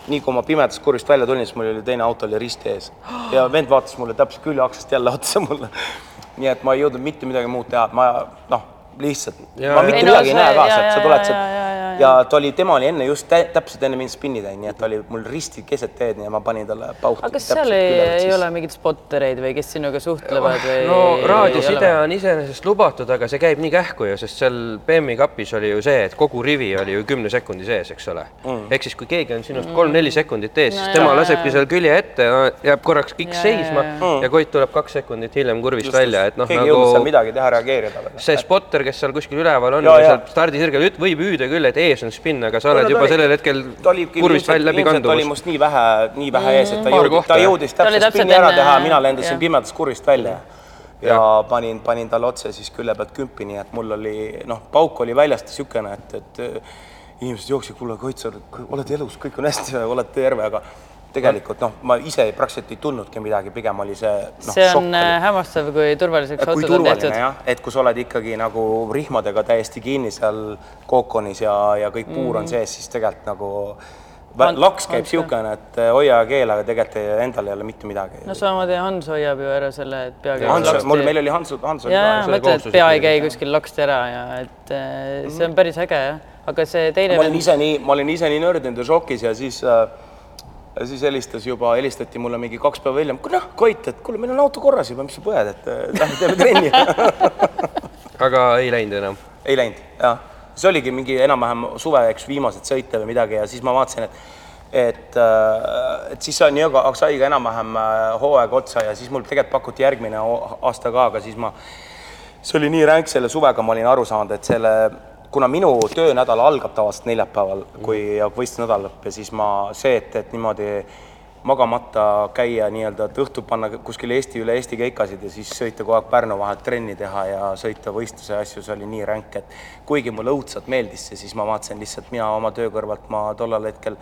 nii kui ma pimedast kurjist välja tulin, siis mul oli teine auto oli risti ees ja vend vaatas mulle täpselt küljeaksest jälle otsa mulle. (laughs) nii et ma ei jõudnud mitte midagi muud teha, ma noh, lihtsalt, ma mitte ei, midagi ei näe ka sealt, sa tuled sealt. ja ta oli, tema oli enne just tä, täpselt enne mind spinni teinud, nii et ta oli mul risti keset teed ja ma panin talle pauhti. aga kas seal ei, ei ole mingeid spottereid või kes sinuga suhtlevad või? no raadioside on iseenesest lubatud, aga see käib nii kähku ju, sest seal BM-i kapis oli ju see, et kogu rivi oli ju kümne sekundi sees, eks ole. Mm.. ehk siis, kui keegi on sinust kolm-neli sekundit ees no,, siis tema lasebki seal külje ette, jääb korraks kõik ja, seisma ja, ja. Koit tuleb kaks sekundit hiljem kurvist välja, et noh, nagu midagi teha, reageerida. see spotter, kes seal kuskil üleval on, seal stardisirgel võib hüüda küll, et ees on spinn, aga sa oled juba sellel hetkel kurvist välja läbi kandumas. ta oli must nii vähe, nii vähe mm, ees, et ta jõudis, ta jõudis täpselt spinni ära teha, mina lendasin pimedast kurvist välja. ja panin, panin talle otse siis külje pealt kümpi, nii et mul oli noh, pauk oli väljast niisugune, et, et inimesed jooksid, kuule, Koit, sa oled elus, kõik on hästi, oled terve, aga tegelikult noh, ma ise praktiliselt ei tundnudki midagi, pigem oli see noh, see on šokk, äh, hämmastav, kui turvaliseks on tehtud. jah, et kui sa oled ikkagi nagu rihmadega täiesti kinni seal kookonis ja, ja kõik puur mm. on sees, siis tegelikult nagu Hans, laks käib niisugune, et äh, hoia ja keela, aga tegelikult endal ei ole mitte midagi. no samamoodi Hans hoiab ju ära selle, et pea käib Hans, mul, meil oli Hans, Hans oli jaa, mõtle, et pea ei käi kuskil laksti ära ja et äh, see on päris äge jah, aga see teine ma olin ise nii, ma olin ise nii nördinud ja šokis ja siis äh, ja siis helistas juba, helistati mulle mingi kaks päeva hiljem, noh, Koit, et kuule, meil on auto korras juba, mis sa põed, et lähme teeme trenni (laughs) aga ei läinud enam? ei läinud, jah. see oligi mingi enam-vähem suve, eks, viimased sõite või midagi ja siis ma vaatasin, et et, äh, et siis sai nii-öelda sai ka enam-vähem äh, hooaeg otsa ja siis mul tegelikult pakuti järgmine aasta ka, aga siis ma, see oli nii ränk selle suvega, ma olin aru saanud, et selle, kuna minu töönädal algab tavaliselt neljapäeval, kui jääb võistlusnädal lõpp ja siis ma, see, et, et niimoodi magamata käia nii-öelda, et õhtul panna kuskil Eesti üle Eesti keikasid ja siis sõita kogu aeg Pärnu vahelt trenni teha ja sõita võistluse asju, see oli nii ränk, et kuigi mulle õudselt meeldis see, siis ma vaatasin lihtsalt mina oma töö kõrvalt, ma tollal hetkel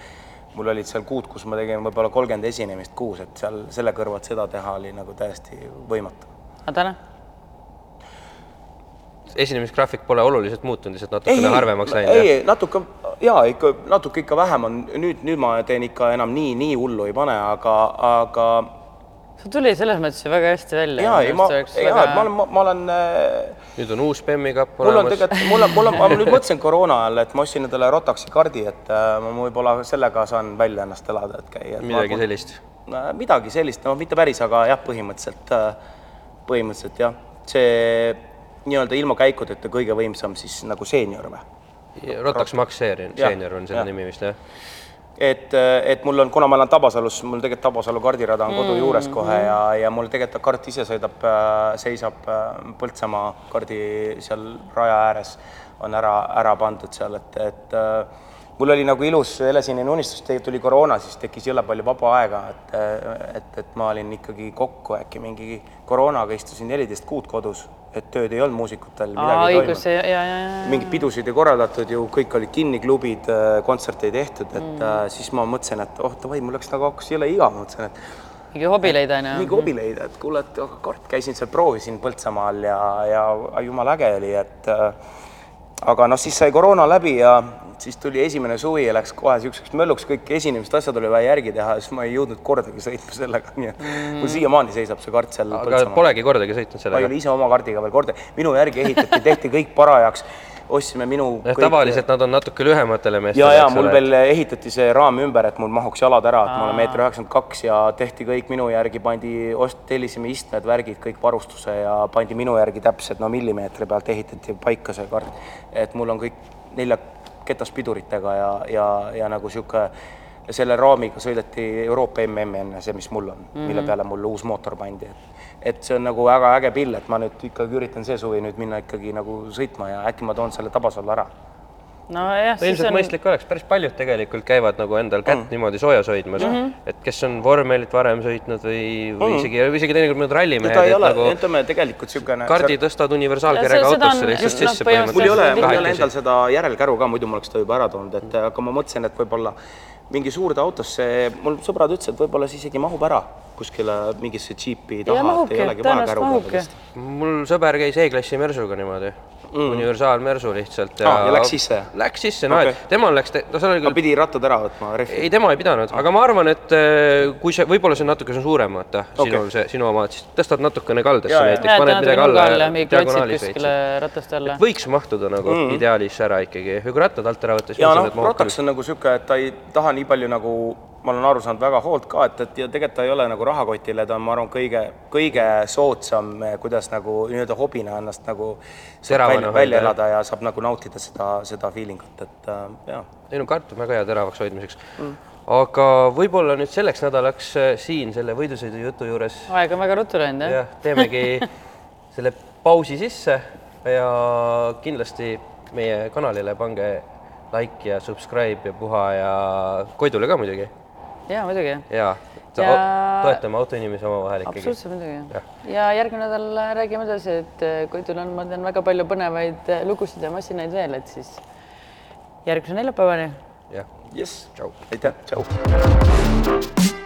mul olid seal kuud, kus ma tegin võib-olla kolmkümmend esinemist kuus, et seal selle kõrvalt seda teha oli nagu täiesti võimatu. aga täna? Esinemisgraafik pole oluliselt muutunud, lihtsalt natukene harvemaks läinud. ei, ei natuke jaa, ikka natuke ikka vähem on, nüüd, nüüd ma teen ikka enam nii, nii hullu ei pane, aga, aga sul tuli selles mõttes ju väga hästi välja. jaa, ei ma, jaa, ma olen, ma olen äh, nüüd on uus Bemmi kapp mul on olemas. tegelikult, mul on, mul on, ma nüüd mõtlesin koroona ajal, et ma ostsin endale Rotaxi kaardi, et äh, ma võib-olla sellega saan välja ennast elada, et käia. midagi sellist. Äh, midagi sellist, no mitte päris, aga jah, põhimõtteliselt, põhimõtteliselt jah, see nii-öelda ilma käikudeta kõige võimsam siis nagu seenior või? Rotax Max seenior, seenior on selle jah. nimi vist jah? et, et mul on, kuna ma elan Tabasalus, mul tegelikult Tabasalu kardirada on kodu juures kohe ja, ja mul tegelikult kart ise sõidab, seisab äh, Põltsamaa kardi seal raja ääres, on ära, ära pandud seal, et, et äh, mul oli nagu ilus helesinine unistus, tegelikult tuli koroona, siis tekkis jõle palju vaba aega, et, et, et ma olin ikkagi kokku äkki mingi koroonaga istusin neliteist kuud kodus, et tööd ei olnud muusikutel, midagi ei toimunud mingeid pidusid ei korraldatud ju, kõik olid kinni, klubid, kontserte ei tehtud, et mm. siis ma mõtlesin, et oh davai, mul läks nagu hakkas jõle igav, mõtlesin, et mingi hobi leida onju. mingi hobi leida, et kuule, et kord käisin seal, proovisin Põltsamaal ja, ja jumala äge oli, et äh, aga noh, siis sai koroona läbi ja siis tuli esimene suvi ja läks kohe niisuguseks mölluks, kõik esinemised, asjad oli vaja järgi teha ja siis ma ei jõudnud kordagi sõitma sellega, nii et mm. mul siiamaani seisab see kart seal aga polegi kordagi sõitnud ma ei sellega? ole ise oma kardiga veel kord, minu järgi ehitati, tehti kõik parajaks, ostsime minu jah, tavaliselt nad on natuke lühematele ja, meestele, ja eks mul ole. veel ehitati see raam ümber, et mul mahuks jalad ära, et ma olen meeter üheksakümmend kaks ja tehti kõik minu järgi, pandi, ost-, tellisime istmed, värgid, kõik varustuse ja pandi minu järgi täpselt, no millimeetri pealt ehitati paika see kard. et mul on kõik nelja ketaspiduritega ja, ja, ja nagu sihuke selle raamiga sõideti Euroopa MM-i enne see, mis mul on mm, -hmm. mille peale mul uus mootor pandi, et et see on nagu väga äge pill, et ma nüüd ikkagi üritan see suvi nüüd minna ikkagi nagu sõitma ja äkki ma toon selle Tabasalu ära nojah, no siis ilmselt on, mõistlik oleks, päris paljud tegelikult käivad nagu endal kätt mm. niimoodi soojas hoidmas mm, -hmm. et kes on vormelit varem sõitnud või, või Mm. isegi, isegi teinekord mõned rallimehed, ta ei et ole nagu ütleme tegelikult niisugune kardi tõstad universaalkerega autosse on lihtsalt just, noh, sisse põhimõtteliselt mul ei ole, mul ei ole endal seda järelkäru ka, muidu ma oleks ta juba ära toonud, et aga ma mõtlesin, et võib-olla mingi suurde autosse, mul sõbrad ütlesid, et võib-olla see isegi mahub ära kuskile mingisse džiipi taha, et ei olegi vaja tõenäoliselt käru mahubki. peale vist. mul sõber käis E-klassi mersuga niimoodi mm., universaalmersu lihtsalt Aa, ja läks sisse? Läks sisse, no Okei. et temal läks, no seal oli küll pidi rattad ära võtma, rehvi? ei, tema ei pidanud, aga ma arvan, et äh, kui see, võib-olla see on natuke see on suurem, vaata Okei. sinul see, sinu oma, siis tõstad natukene kaldasse Jaa, jaa. näiteks, paned midagi alla ja diagonaalis veits. võiks mahtuda nagu mm. ideaalis ära ikkagi, kui rattad alt ära võtta, siis ja noh Rotax on nagu niisugune, et ta ei taha nii palju nagu, ma olen aru saanud, väga hoolt ka, et, et ja tegelikult ta ei ole nagu rahakotile, ta on, ma arvan, kõige, kõige soodsam, kuidas nagu nii-öelda hobina ennast nagu välja, välja elada ja saab nagu nautida seda, seda feelingut, et äh, jaa ei no kart on väga hea teravaks hoidmiseks mm.. aga võib-olla nüüd selleks nädalaks äh, siin selle võidusõidu jutu juures aeg on väga ruttu läinud jah jah, teemegi (laughs) selle pausi sisse ja kindlasti meie kanalile pange like ja subscribe ja puha ja Koidule ka muidugi ja muidugi, ja, Ja- toetame autoinimesi omavahel ikkagi. absoluutselt muidugi. ja järgmine nädal räägime edasi, et eh, Koidul on, ma tean, väga palju põnevaid eh, lugusid ja masinaid veel, et siis järgmise neljapäevani jah, jess, tšau. aitäh, tšau.